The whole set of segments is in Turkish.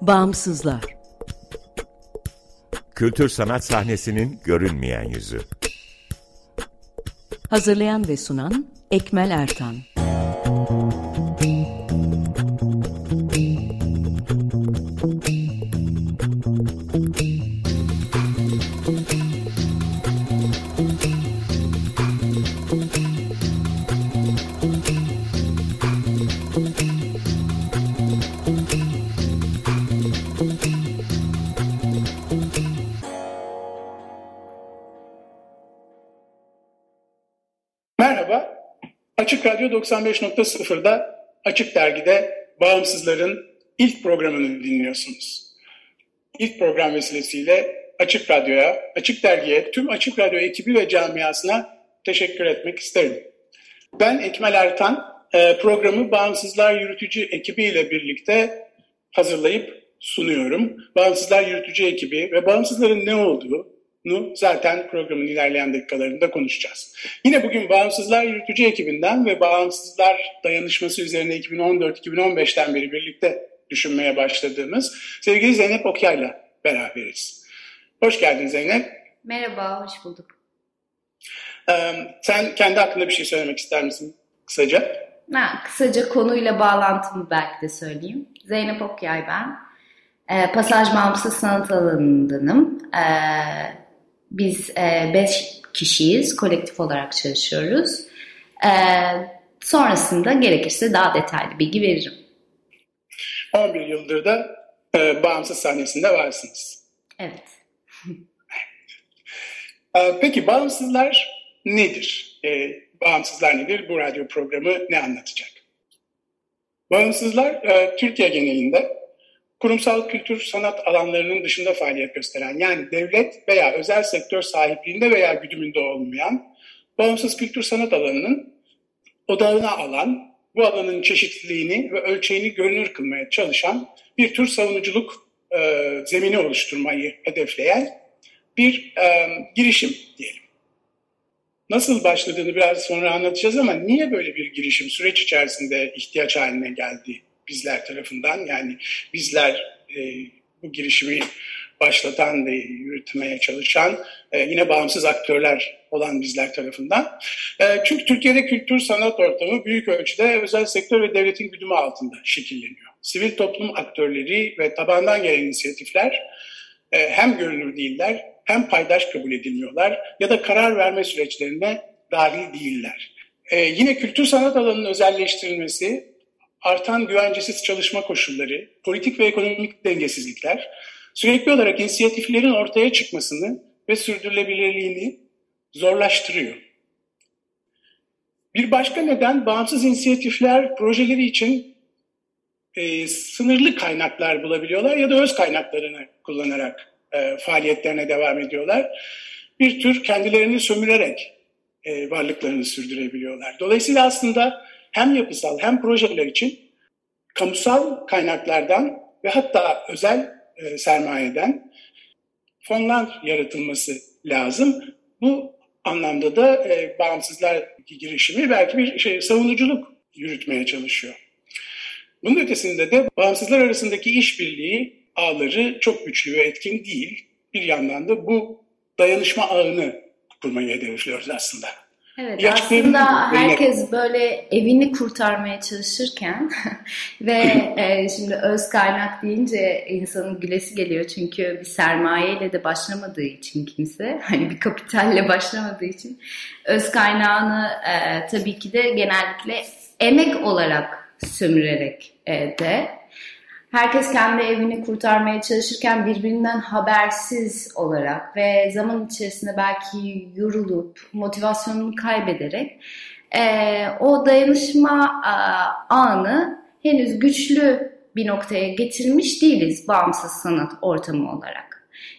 Bağımsızlar Kültür sanat sahnesinin görünmeyen yüzü. Hazırlayan ve sunan Ekmel Ertan 95.0'da Açık Dergi'de Bağımsızların ilk programını dinliyorsunuz. İlk program vesilesiyle Açık Radyo'ya, Açık Dergi'ye, tüm Açık Radyo ekibi ve camiasına teşekkür etmek isterim. Ben Ekmel Ertan, e, programı Bağımsızlar Yürütücü ekibi ile birlikte hazırlayıp sunuyorum. Bağımsızlar Yürütücü ekibi ve bağımsızların ne olduğu, nu zaten programın ilerleyen dakikalarında konuşacağız. Yine bugün Bağımsızlar Yürütücü ekibinden ve Bağımsızlar Dayanışması üzerine 2014-2015'ten beri birlikte düşünmeye başladığımız sevgili Zeynep Okyay'la beraberiz. Hoş geldin Zeynep. Merhaba, hoş bulduk. Ee, sen kendi hakkında bir şey söylemek ister misin kısaca? Ha, kısaca konuyla bağlantımı belki de söyleyeyim. Zeynep Okyay ben. Ee, Pasaj Bağımsız Sanat alanındanım. Ee, biz e, beş kişiyiz, kolektif olarak çalışıyoruz. Ee, sonrasında gerekirse daha detaylı bilgi veririm. 11 yıldır da e, bağımsız sahnesinde varsınız. Evet. Ee, peki bağımsızlar nedir? Ee, bağımsızlar nedir? Bu radyo programı ne anlatacak? Bağımsızlar e, Türkiye genelinde kurumsal kültür sanat alanlarının dışında faaliyet gösteren yani devlet veya özel sektör sahipliğinde veya güdümünde olmayan bağımsız kültür sanat alanının odağına alan, bu alanın çeşitliliğini ve ölçeğini görünür kılmaya çalışan bir tür savunuculuk e, zemini oluşturmayı hedefleyen bir e, girişim diyelim. Nasıl başladığını biraz sonra anlatacağız ama niye böyle bir girişim süreç içerisinde ihtiyaç haline geldi bizler tarafından? Yani bizler e, bu girişimi başlatan ve yürütmeye çalışan e, yine bağımsız aktörler olan bizler tarafından. E, çünkü Türkiye'de kültür sanat ortamı büyük ölçüde özel sektör ve devletin güdümü altında şekilleniyor. Sivil toplum aktörleri ve tabandan gelen inisiyatifler e, hem görünür değiller hem paydaş kabul edilmiyorlar ya da karar verme süreçlerine dahil değiller. Ee, yine kültür sanat alanının özelleştirilmesi, artan güvencesiz çalışma koşulları, politik ve ekonomik dengesizlikler sürekli olarak inisiyatiflerin ortaya çıkmasını ve sürdürülebilirliğini zorlaştırıyor. Bir başka neden bağımsız inisiyatifler projeleri için e, sınırlı kaynaklar bulabiliyorlar ya da öz kaynaklarını kullanarak e, faaliyetlerine devam ediyorlar. Bir tür kendilerini sömürerek e, varlıklarını sürdürebiliyorlar. Dolayısıyla aslında hem yapısal hem projeler için kamusal kaynaklardan ve hatta özel e, sermayeden fonlar yaratılması lazım. Bu anlamda da e, bağımsızlar girişimi belki bir şey savunuculuk yürütmeye çalışıyor. Bunun ötesinde de bağımsızlar arasındaki işbirliği ağları çok güçlü ve etkin değil. Bir yandan da bu dayanışma ağını kurmayı hedefliyoruz aslında. Evet aslında herkes böyle evini kurtarmaya çalışırken ve e, şimdi öz kaynak deyince insanın gülesi geliyor. Çünkü bir sermayeyle de başlamadığı için kimse hani bir kapitalle başlamadığı için öz kaynağını e, tabii ki de genellikle emek olarak sömürerek e, de herkes kendi evini kurtarmaya çalışırken birbirinden habersiz olarak ve zaman içerisinde belki yorulup motivasyonunu kaybederek e, o dayanışma e, anı henüz güçlü bir noktaya getirmiş değiliz bağımsız sanat ortamı olarak.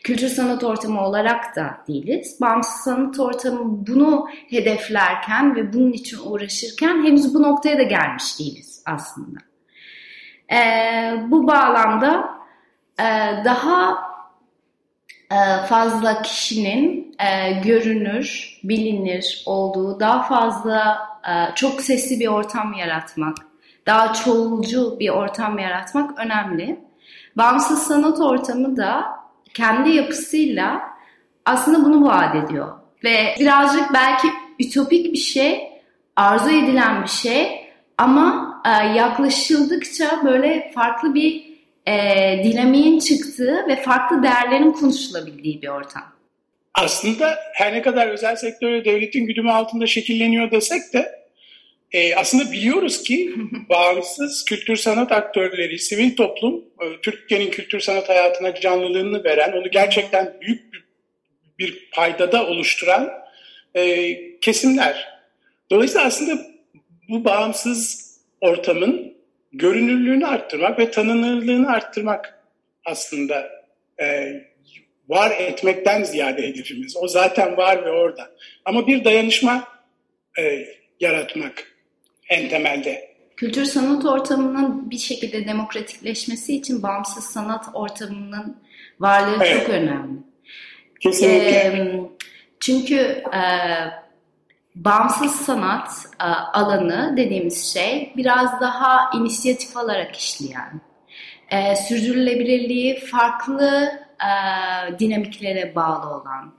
Kültür sanat ortamı olarak da değiliz. Bağımsız sanat ortamı bunu hedeflerken ve bunun için uğraşırken henüz bu noktaya da gelmiş değiliz aslında. E, bu bağlamda e, daha e, fazla kişinin e, görünür, bilinir olduğu, daha fazla e, çok sesli bir ortam yaratmak, daha çoğulcu bir ortam yaratmak önemli. Bağımsız sanat ortamı da kendi yapısıyla aslında bunu vaat ediyor. Ve birazcık belki ütopik bir şey, arzu edilen bir şey ama e, yaklaşıldıkça böyle farklı bir e, dinamiğin çıktığı ve farklı değerlerin konuşulabildiği bir ortam. Aslında her ne kadar özel sektörü devletin güdümü altında şekilleniyor desek de e, aslında biliyoruz ki bağımsız kültür sanat aktörleri, sivil toplum e, Türkiye'nin kültür sanat hayatına canlılığını veren, onu gerçekten büyük bir, bir paydada oluşturan e, kesimler. Dolayısıyla aslında bu bağımsız ortamın görünürlüğünü arttırmak ve tanınırlığını arttırmak aslında e, var etmekten ziyade hedefimiz. O zaten var ve orada. Ama bir dayanışma e, yaratmak en temelde. Kültür sanat ortamının bir şekilde demokratikleşmesi için bağımsız sanat ortamının varlığı evet. çok önemli. Kesinlikle. E, çünkü e, bağımsız sanat e, alanı dediğimiz şey biraz daha inisiyatif alarak işleyen, e, sürdürülebilirliği farklı e, dinamiklere bağlı olan,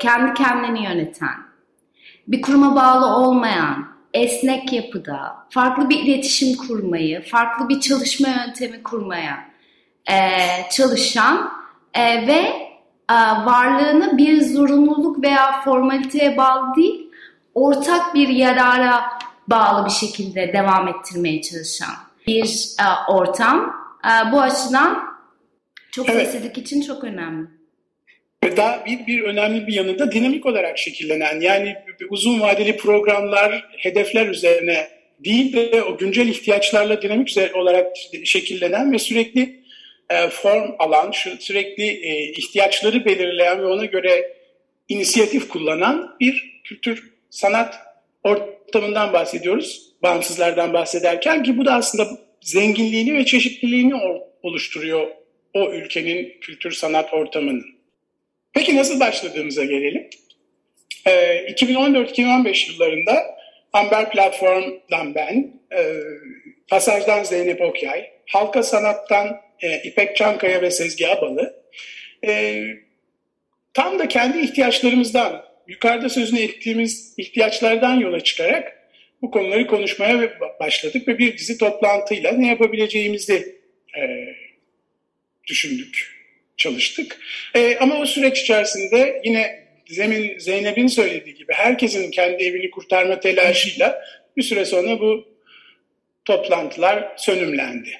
kendi kendini yöneten, bir kuruma bağlı olmayan, esnek yapıda, farklı bir iletişim kurmayı, farklı bir çalışma yöntemi kurmaya çalışan ve varlığını bir zorunluluk veya formaliteye bağlı değil, ortak bir yarara bağlı bir şekilde devam ettirmeye çalışan bir e, ortam. E, bu açıdan çok evet. seslilik için çok önemli. Ve daha bir, bir önemli bir yanı da dinamik olarak şekillenen yani uzun vadeli programlar, hedefler üzerine değil de o güncel ihtiyaçlarla dinamik olarak şekillenen ve sürekli e, form alan, şu, sürekli e, ihtiyaçları belirleyen ve ona göre inisiyatif kullanan bir kültür sanat ortamından bahsediyoruz. Bağımsızlardan bahsederken ki bu da aslında zenginliğini ve çeşitliliğini oluşturuyor o ülkenin kültür sanat ortamının. Peki nasıl başladığımıza gelelim. Ee, 2014-2015 yıllarında Amber Platform'dan ben, e, Pasaj'dan Zeynep Okyay, Halka Sanat'tan e, İpek Çankaya ve Sezgi Abalı, e, tam da kendi ihtiyaçlarımızdan, yukarıda sözünü ettiğimiz ihtiyaçlardan yola çıkarak bu konuları konuşmaya başladık ve bir dizi toplantıyla ne yapabileceğimizi e, düşündük, çalıştık. E, ama o süreç içerisinde yine Zemin Zeynep'in söylediği gibi herkesin kendi evini kurtarma telaşıyla bir süre sonra bu toplantılar sönümlendi.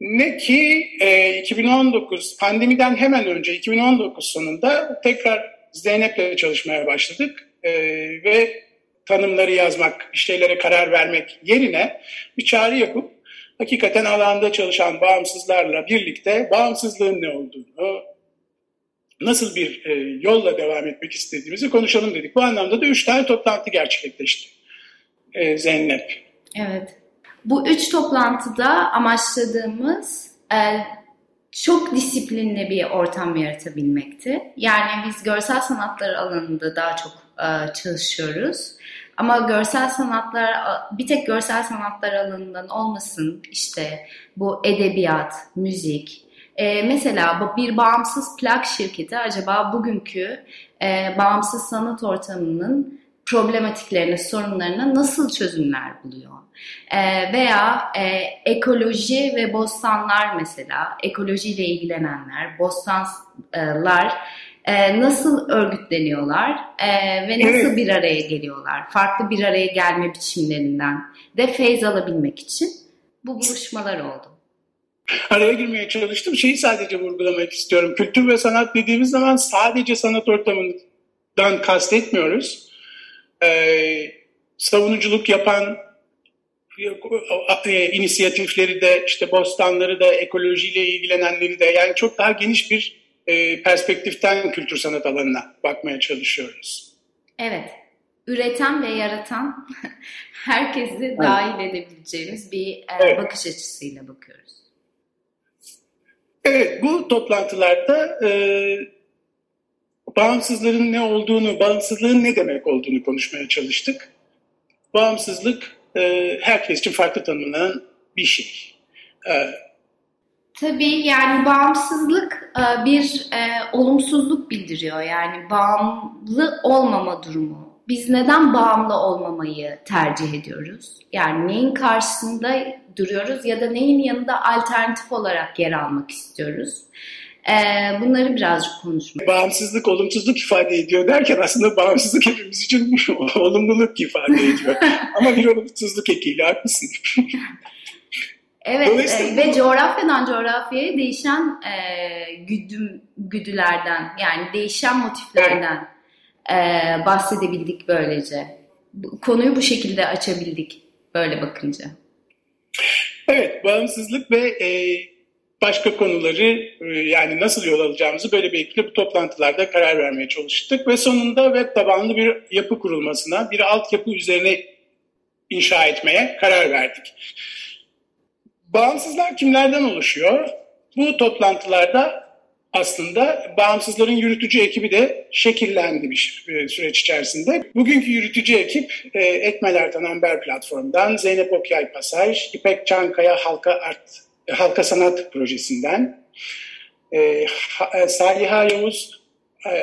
Ne ki e, 2019 pandemiden hemen önce 2019 sonunda tekrar Zeynep'le çalışmaya başladık e, ve tanımları yazmak, bir şeylere karar vermek yerine bir çağrı yapıp hakikaten alanda çalışan bağımsızlarla birlikte bağımsızlığın ne olduğunu, nasıl bir e, yolla devam etmek istediğimizi konuşalım dedik. Bu anlamda da üç tane toplantı gerçekleşti e, Zeynep. Evet. Bu üç toplantıda amaçladığımız çok disiplinli bir ortam yaratabilmekti. Yani biz görsel sanatlar alanında daha çok e, çalışıyoruz. Ama görsel sanatlar bir tek görsel sanatlar alanından olmasın işte bu edebiyat, müzik. Ee, mesela bir bağımsız plak şirketi acaba bugünkü e, bağımsız sanat ortamının problematiklerine, sorunlarına nasıl çözümler buluyor? Ee, veya e, ekoloji ve bostanlar mesela, ekolojiyle ilgilenenler, bostanlar e, nasıl örgütleniyorlar e, ve nasıl evet. bir araya geliyorlar? Farklı bir araya gelme biçimlerinden de feyz alabilmek için bu buluşmalar oldu. Araya girmeye çalıştım. Şeyi sadece vurgulamak istiyorum. Kültür ve sanat dediğimiz zaman sadece sanat ortamından kastetmiyoruz. Ee, savunuculuk yapan e, inisiyatifleri de, işte bostanları da, ekolojiyle ilgilenenleri de yani çok daha geniş bir e, perspektiften kültür sanat alanına bakmaya çalışıyoruz. Evet, üreten ve yaratan herkesi evet. dahil edebileceğimiz bir e, evet. bakış açısıyla bakıyoruz. Evet, bu toplantılarda e, bağımsızlığın ne olduğunu, bağımsızlığın ne demek olduğunu konuşmaya çalıştık. Bağımsızlık e, herkes için farklı tanımlanan bir şey. E, Tabii yani bağımsızlık e, bir e, olumsuzluk bildiriyor. Yani bağımlı olmama durumu. Biz neden bağımlı olmamayı tercih ediyoruz? Yani neyin karşısında duruyoruz ya da neyin yanında alternatif olarak yer almak istiyoruz? E, bunları birazcık konuşmak. Bağımsızlık olumsuzluk ifade ediyor derken aslında bağımsızlık hepimiz için olumluluk ifade ediyor. Ama bir olumsuzluk ekiyle haklısın. Evet e, ve coğrafyadan coğrafyaya değişen e, güdüm, güdülerden yani değişen motiflerden evet. e, bahsedebildik böylece. Bu, konuyu bu şekilde açabildik böyle bakınca. Evet, bağımsızlık ve e, başka konuları e, yani nasıl yol alacağımızı böyle bir ekiple bu toplantılarda karar vermeye çalıştık ve sonunda web tabanlı bir yapı kurulmasına, bir altyapı üzerine inşa etmeye karar verdik. Bağımsızlar kimlerden oluşuyor? Bu toplantılarda aslında bağımsızların yürütücü ekibi de şekillendi bir e, süreç içerisinde. Bugünkü yürütücü ekip e, Ekmel Ertan Amber Platform'dan, Zeynep Okyay Pasaj, İpek Çankaya Halka Art, Halka Sanat Projesi'nden, e, Saliha Yavuz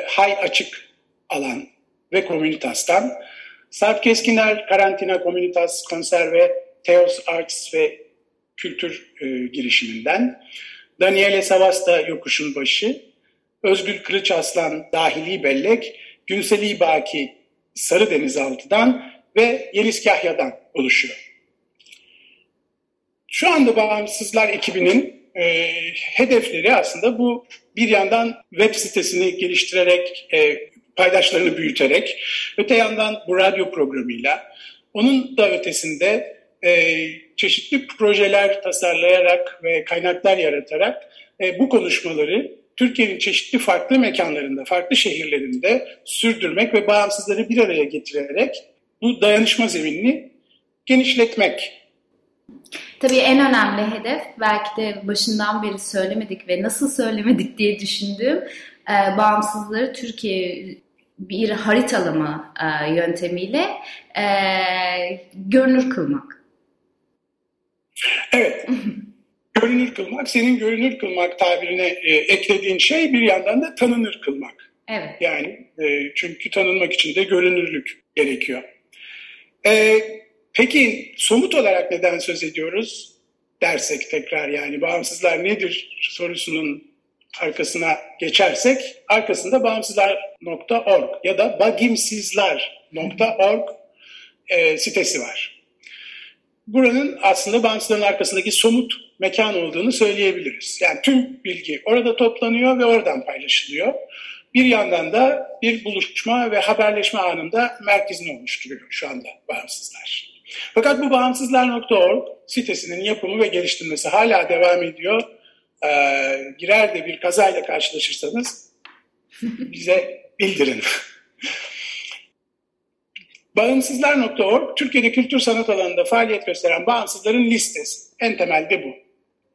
Hay Açık Alan ve Komünitas'tan, Sarp Keskiner Karantina Komünitas Konser ve Teos Arts ve kültür e, girişiminden, Daniele Savasta Yokuşun Başı, Özgür Kılıç Aslan Dahili Bellek, Günseli Baki Sarı Denizaltı'dan ve Yeliz Kahya'dan oluşuyor. Şu anda Bağımsızlar ekibinin e, hedefleri aslında bu bir yandan web sitesini geliştirerek, e, paydaşlarını büyüterek, öte yandan bu radyo programıyla, onun da ötesinde e, çeşitli projeler tasarlayarak ve kaynaklar yaratarak e, bu konuşmaları Türkiye'nin çeşitli farklı mekanlarında, farklı şehirlerinde sürdürmek ve bağımsızları bir araya getirerek bu dayanışma zeminini genişletmek. Tabii en önemli hedef belki de başından beri söylemedik ve nasıl söylemedik diye düşündüğüm e, bağımsızları Türkiye bir haritalama e, yöntemiyle e, görünür kılmak. Evet. görünür kılmak, senin görünür kılmak tabirine e, eklediğin şey bir yandan da tanınır kılmak. Evet. Yani e, çünkü tanınmak için de görünürlük gerekiyor. E, peki somut olarak neden söz ediyoruz dersek tekrar yani bağımsızlar nedir sorusunun arkasına geçersek arkasında bağımsızlar.org ya da bagimsizler.org e, sitesi var buranın aslında bağımsızların arkasındaki somut mekan olduğunu söyleyebiliriz. Yani tüm bilgi orada toplanıyor ve oradan paylaşılıyor. Bir yandan da bir buluşma ve haberleşme anında merkezini oluşturuyor şu anda bağımsızlar. Fakat bu bağımsızlar.org sitesinin yapımı ve geliştirmesi hala devam ediyor. Ee, girer de bir kazayla karşılaşırsanız bize bildirin. Bağımsızlar.org, Türkiye'de kültür sanat alanında faaliyet gösteren bağımsızların listesi. En temelde bu.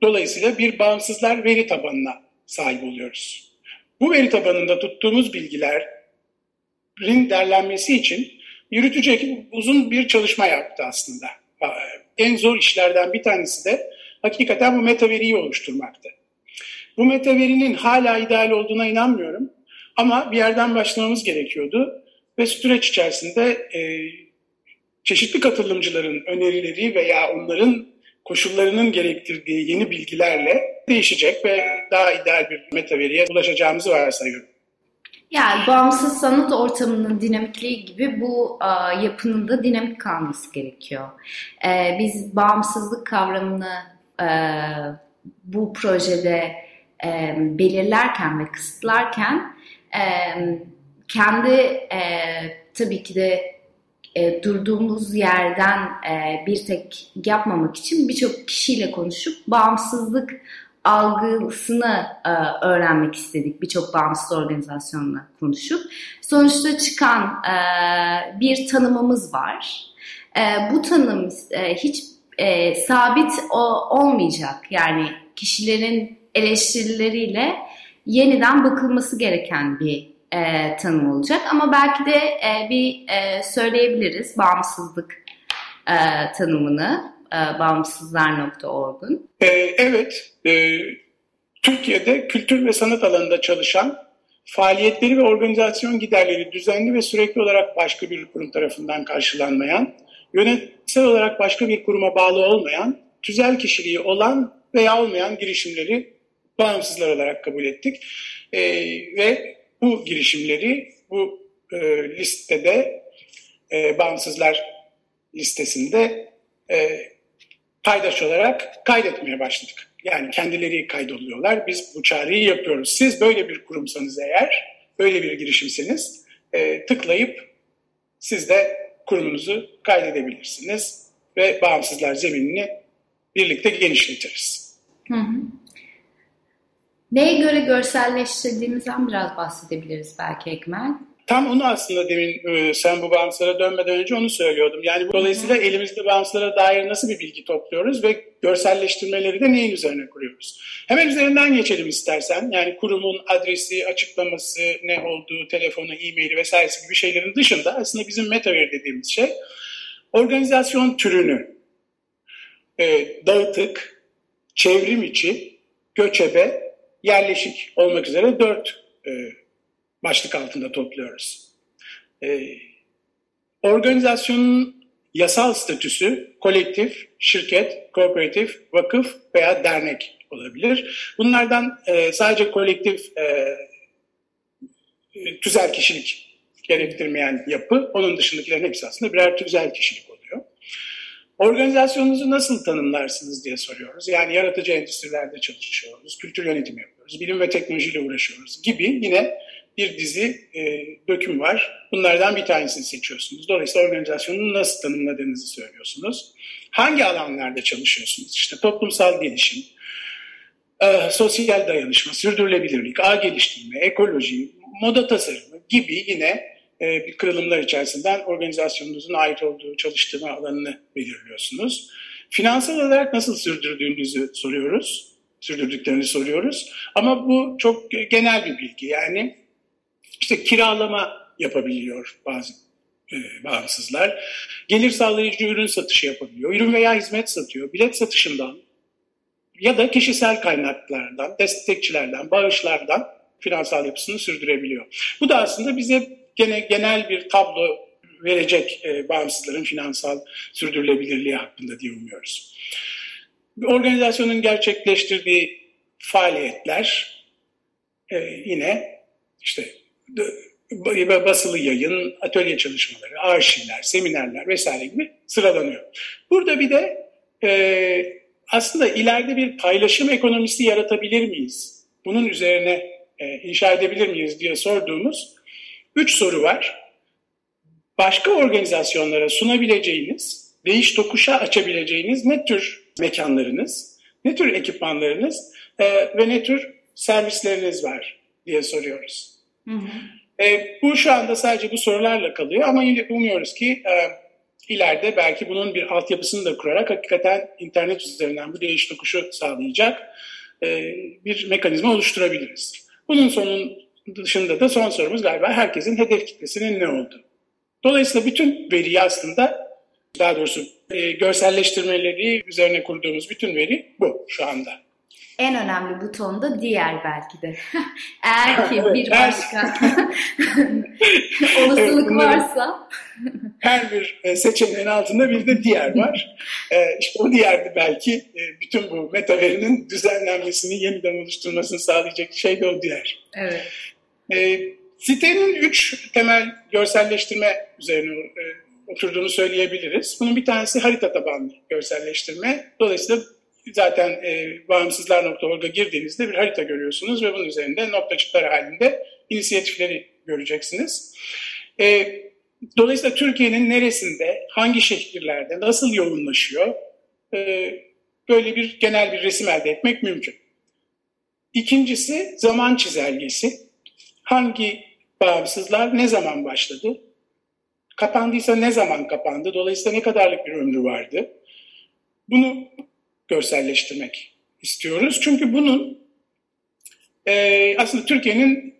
Dolayısıyla bir bağımsızlar veri tabanına sahip oluyoruz. Bu veri tabanında tuttuğumuz bilgilerin derlenmesi için yürütücü ekip uzun bir çalışma yaptı aslında. En zor işlerden bir tanesi de hakikaten bu meta veriyi oluşturmaktı. Bu meta verinin hala ideal olduğuna inanmıyorum. Ama bir yerden başlamamız gerekiyordu. Ve süreç içerisinde e, çeşitli katılımcıların önerileri veya onların koşullarının gerektirdiği yeni bilgilerle değişecek ve daha ideal bir metaveriye ulaşacağımızı varsayıyorum. Yani bağımsız sanat ortamının dinamikliği gibi bu a, yapının da dinamik kalması gerekiyor. E, biz bağımsızlık kavramını e, bu projede e, belirlerken ve kısıtlarken e, kendi e, tabii ki de e, durduğumuz yerden e, bir tek yapmamak için birçok kişiyle konuşup bağımsızlık algısını e, öğrenmek istedik birçok bağımsız organizasyonla konuşup. Sonuçta çıkan e, bir tanımımız var. E, bu tanım e, hiç e, sabit o, olmayacak. Yani kişilerin eleştirileriyle yeniden bakılması gereken bir e, tanım olacak. Ama belki de e, bir e, söyleyebiliriz bağımsızlık e, tanımını e, bağımsızlar.org'un. E, evet, e, Türkiye'de kültür ve sanat alanında çalışan faaliyetleri ve organizasyon giderleri düzenli ve sürekli olarak başka bir kurum tarafından karşılanmayan, yönetsel olarak başka bir kuruma bağlı olmayan, tüzel kişiliği olan veya olmayan girişimleri bağımsızlar olarak kabul ettik. E, ve bu girişimleri bu e, listede, e, bağımsızlar listesinde e, paydaş olarak kaydetmeye başladık. Yani kendileri kaydoluyorlar. Biz bu çağrıyı yapıyoruz. Siz böyle bir kurumsanız eğer, böyle bir girişimseniz e, tıklayıp siz de kurumunuzu kaydedebilirsiniz ve bağımsızlar zeminini birlikte genişletiriz. Hı hı. Neye göre görselleştirdiğimizden biraz bahsedebiliriz belki Ekmel. Tam onu aslında demin e, sen bu bağımsızlara dönmeden önce onu söylüyordum. Yani dolayısıyla elimizde bağımsızlara dair nasıl bir bilgi topluyoruz ve görselleştirmeleri de neyin üzerine kuruyoruz? Hemen üzerinden geçelim istersen. Yani kurumun adresi, açıklaması, ne olduğu, telefonu, e-maili vesairesi gibi şeylerin dışında aslında bizim metaveri dediğimiz şey organizasyon türünü e, dağıtık, çevrim içi, göçebe, yerleşik olmak üzere dört e, başlık altında topluyoruz. E, organizasyonun yasal statüsü kolektif, şirket, kooperatif, vakıf veya dernek olabilir. Bunlardan e, sadece kolektif e, tüzel kişilik gerektirmeyen yapı, onun dışındakilerin hepsi aslında birer tüzel kişilik oluyor. Organizasyonunuzu nasıl tanımlarsınız diye soruyoruz. Yani yaratıcı endüstrilerde çalışıyoruz, kültür yönetimi yapıyoruz, bilim ve teknolojiyle uğraşıyoruz gibi yine bir dizi e, döküm var. Bunlardan bir tanesini seçiyorsunuz. Dolayısıyla organizasyonu nasıl tanımladığınızı söylüyorsunuz. Hangi alanlarda çalışıyorsunuz? İşte toplumsal gelişim, e, sosyal dayanışma, sürdürülebilirlik, ağ geliştirme, ekoloji, moda tasarımı gibi yine e, bir kırılımlar içerisinden organizasyonunuzun ait olduğu çalıştırma alanını belirliyorsunuz. Finansal olarak nasıl sürdürdüğünüzü soruyoruz, sürdürdüklerini soruyoruz. Ama bu çok genel bir bilgi. Yani işte kiralama yapabiliyor bazı e, bağımsızlar. Gelir sağlayıcı ürün satışı yapabiliyor. Ürün veya hizmet satıyor. Bilet satışından ya da kişisel kaynaklardan, destekçilerden, bağışlardan finansal yapısını sürdürebiliyor. Bu da aslında bize gene genel bir tablo verecek e, bağımsızların finansal sürdürülebilirliği hakkında diye umuyoruz. Organizasyonun gerçekleştirdiği faaliyetler e, yine işte basılı yayın, atölye çalışmaları, arşivler, seminerler vesaire gibi sıralanıyor. Burada bir de e, aslında ileride bir paylaşım ekonomisi yaratabilir miyiz? Bunun üzerine e, inşa edebilir miyiz diye sorduğumuz üç soru var. Başka organizasyonlara sunabileceğiniz, değiş tokuşa açabileceğiniz ne tür mekanlarınız, ne tür ekipmanlarınız e, ve ne tür servisleriniz var diye soruyoruz. E, bu şu anda sadece bu sorularla kalıyor ama umuyoruz ki e, ileride belki bunun bir altyapısını da kurarak hakikaten internet üzerinden bu değiş tokuşu sağlayacak e, bir mekanizma oluşturabiliriz. Bunun sonun dışında da son sorumuz galiba herkesin hedef kitlesinin ne olduğu. Dolayısıyla bütün veriyi aslında daha doğrusu e, görselleştirmeleri üzerine kurduğumuz bütün veri bu şu anda en önemli buton da diğer belki de. Eğer ki bir başka olasılık varsa. Her bir e, seçeneğin altında bir de diğer var. E, işte o diğer belki e, bütün bu metaverinin düzenlenmesini, yeniden oluşturmasını sağlayacak şey de o diğer. Evet. Sitenin üç temel görselleştirme üzerine oturduğunu söyleyebiliriz. Bunun bir tanesi harita tabanlı görselleştirme. Dolayısıyla zaten e, bağımsızlar.org'a girdiğinizde bir harita görüyorsunuz ve bunun üzerinde noktacıklar halinde inisiyatifleri göreceksiniz. E, dolayısıyla Türkiye'nin neresinde, hangi şehirlerde, nasıl yoğunlaşıyor e, böyle bir genel bir resim elde etmek mümkün. İkincisi zaman çizelgesi. Hangi bağımsızlar ne zaman başladı? Kapandıysa ne zaman kapandı? Dolayısıyla ne kadarlık bir ömrü vardı? Bunu görselleştirmek istiyoruz. Çünkü bunun e, aslında Türkiye'nin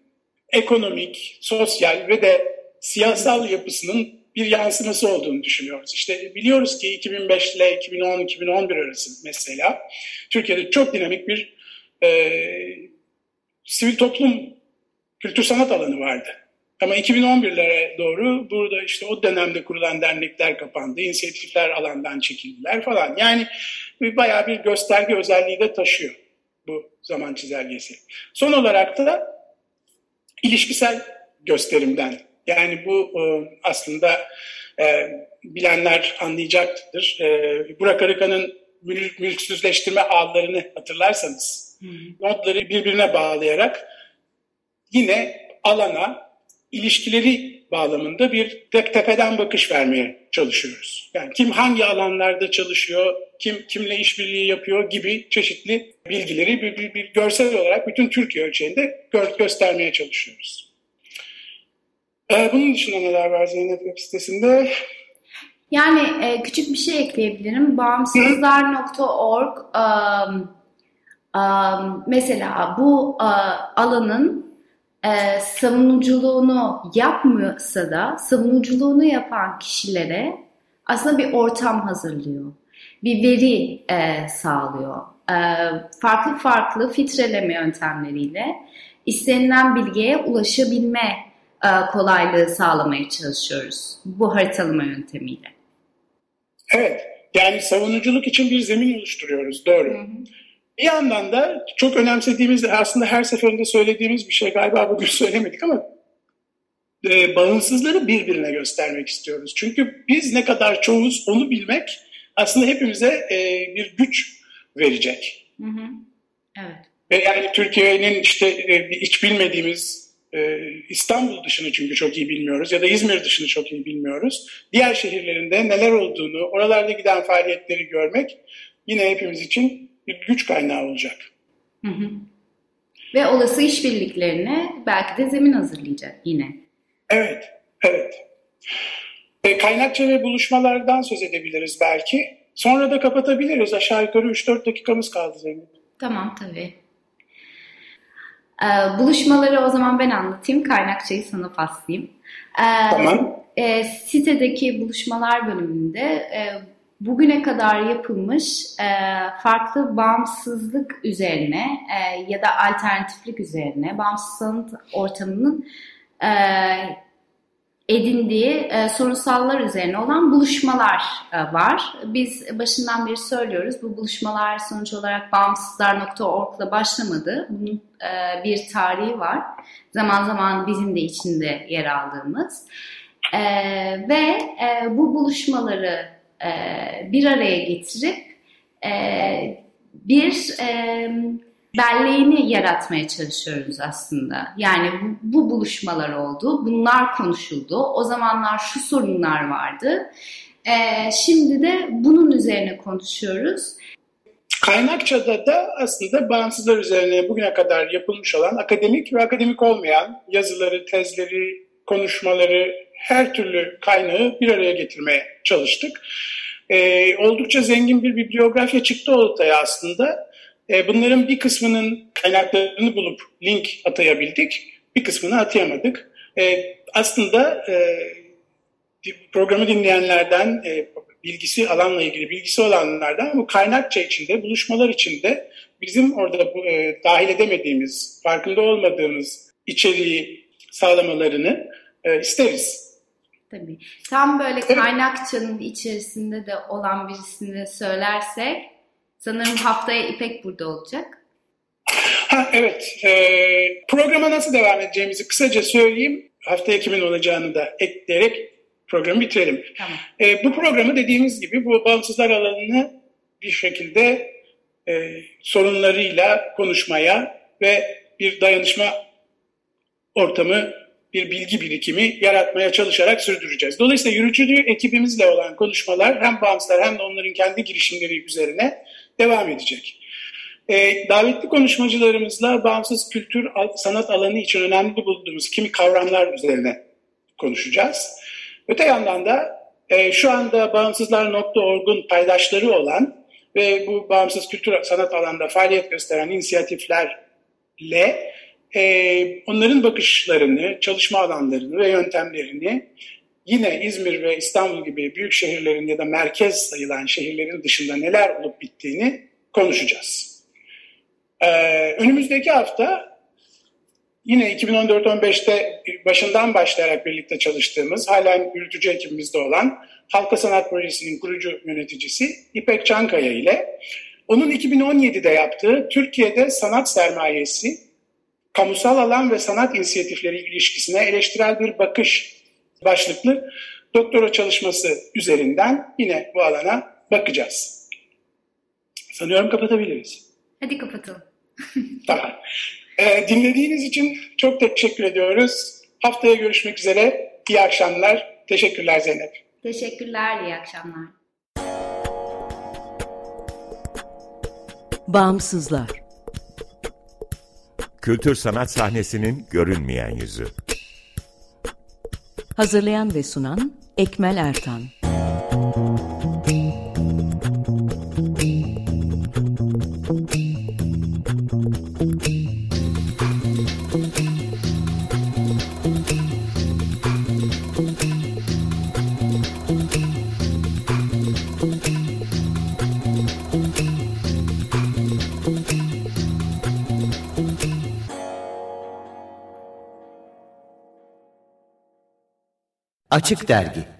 ekonomik, sosyal ve de siyasal yapısının bir yansıması olduğunu düşünüyoruz. İşte biliyoruz ki 2005 ile 2010-2011 arası mesela Türkiye'de çok dinamik bir e, sivil toplum kültür sanat alanı vardı. Ama 2011'lere doğru burada işte o dönemde kurulan dernekler kapandı, inisiyatifler alandan çekildiler falan. Yani bayağı bir gösterge özelliği de taşıyor bu zaman çizelgesi. Son olarak da ilişkisel gösterimden yani bu e, aslında e, bilenler anlayacaktır. E, Burak Arıkan'ın mülk, mülksüzleştirme ağlarını hatırlarsanız hmm. notları birbirine bağlayarak yine alana ilişkileri bağlamında bir tepeden bakış vermeye çalışıyoruz. Yani kim hangi alanlarda çalışıyor, kim kimle işbirliği yapıyor gibi çeşitli bilgileri bir, bir, bir görsel olarak bütün Türkiye ölçeğinde gö göstermeye çalışıyoruz. Ee, bunun dışında neler var Zeynep web sitesinde? Yani e, küçük bir şey ekleyebilirim. Bağımsızlar.org um, um, mesela bu uh, alanın e, savunuculuğunu yapmıyorsa da savunuculuğunu yapan kişilere aslında bir ortam hazırlıyor. Bir veri e, sağlıyor. E, farklı farklı filtreleme yöntemleriyle istenilen bilgiye ulaşabilme e, kolaylığı sağlamaya çalışıyoruz bu haritalama yöntemiyle. Evet, yani savunuculuk için bir zemin oluşturuyoruz, doğru. Hı hı. Bir yandan da çok önemsediğimiz, aslında her seferinde söylediğimiz bir şey galiba bugün söylemedik ama e, bağımsızları birbirine göstermek istiyoruz. Çünkü biz ne kadar çoğuz onu bilmek aslında hepimize e, bir güç verecek. Hı hı. Evet. Ve yani Türkiye'nin işte e, hiç bilmediğimiz e, İstanbul dışını çünkü çok iyi bilmiyoruz ya da İzmir dışını çok iyi bilmiyoruz. Diğer şehirlerinde neler olduğunu, oralarda giden faaliyetleri görmek yine hepimiz için bir güç kaynağı olacak. Hı hı. Ve olası işbirliklerine belki de zemin hazırlayacak yine. Evet, evet. E, kaynakça ve buluşmalardan söz edebiliriz belki. Sonra da kapatabiliriz. Aşağı yukarı 3-4 dakikamız kaldı Zeynep. Tamam tabii. Ee, buluşmaları o zaman ben anlatayım. Kaynakçayı sana paslayayım. Ee, tamam. E, sitedeki buluşmalar bölümünde e, bugüne kadar yapılmış e, farklı bağımsızlık üzerine e, ya da alternatiflik üzerine bağımsız sanat ortamının e, edindiği e, sorunsallar üzerine olan buluşmalar e, var. Biz başından beri söylüyoruz bu buluşmalar sonuç olarak bağımsızlar.org'la başlamadı. Bunun e, bir tarihi var. Zaman zaman bizim de içinde yer aldığımız. E, ve e, bu buluşmaları e, bir araya getirip e, bir e, belleğini yaratmaya çalışıyoruz aslında. Yani bu, bu buluşmalar oldu, bunlar konuşuldu. O zamanlar şu sorunlar vardı. Ee, şimdi de bunun üzerine konuşuyoruz. Kaynakça'da da aslında bağımsızlar üzerine bugüne kadar yapılmış olan akademik ve akademik olmayan yazıları, tezleri, konuşmaları, her türlü kaynağı bir araya getirmeye çalıştık. Ee, oldukça zengin bir bibliografya çıktı ortaya aslında. E, bunların bir kısmının kaynaklarını bulup link atayabildik, bir kısmını atayamadık. E, aslında e, programı dinleyenlerden, e, bilgisi alanla ilgili bilgisi olanlardan bu kaynakça içinde, buluşmalar içinde bizim orada e, dahil edemediğimiz, farkında olmadığımız içeriği sağlamalarını e, isteriz. Tabii. Tam böyle kaynakçanın içerisinde de olan birisini söylersek Sanırım haftaya İpek burada olacak. Ha, evet. Ee, programa nasıl devam edeceğimizi kısaca söyleyeyim. Haftaya kimin olacağını da ekleyerek programı bitirelim. Tamam. Ee, bu programı dediğimiz gibi bu bağımsızlar alanını bir şekilde e, sorunlarıyla konuşmaya ve bir dayanışma ortamı, bir bilgi birikimi yaratmaya çalışarak sürdüreceğiz. Dolayısıyla yürütücü ekibimizle olan konuşmalar hem bağımsızlar hem de onların kendi girişimleri üzerine devam edecek. E, davetli konuşmacılarımızla bağımsız kültür sanat alanı için önemli bulduğumuz kimi kavramlar üzerine konuşacağız. Öte yandan da e, şu anda bağımsızlar.org'un paydaşları olan ve bu bağımsız kültür sanat alanında faaliyet gösteren inisiyatiflerle e, onların bakışlarını, çalışma alanlarını ve yöntemlerini yine İzmir ve İstanbul gibi büyük şehirlerin ya da merkez sayılan şehirlerin dışında neler olup bittiğini konuşacağız. Ee, önümüzdeki hafta yine 2014-15'te başından başlayarak birlikte çalıştığımız, halen yürütücü ekibimizde olan Halka Sanat Projesi'nin kurucu yöneticisi İpek Çankaya ile onun 2017'de yaptığı Türkiye'de sanat sermayesi, kamusal alan ve sanat inisiyatifleri ilişkisine eleştirel bir bakış başlıklı doktora çalışması üzerinden yine bu alana bakacağız. Sanıyorum kapatabiliriz. Hadi kapatalım. tamam. Ee, dinlediğiniz için çok teşekkür ediyoruz. Haftaya görüşmek üzere. İyi akşamlar. Teşekkürler Zeynep. Teşekkürler, iyi akşamlar. Bağımsızlar. Kültür sanat sahnesinin görünmeyen yüzü. Hazırlayan ve sunan Ekmel Ertan. Açık Dergi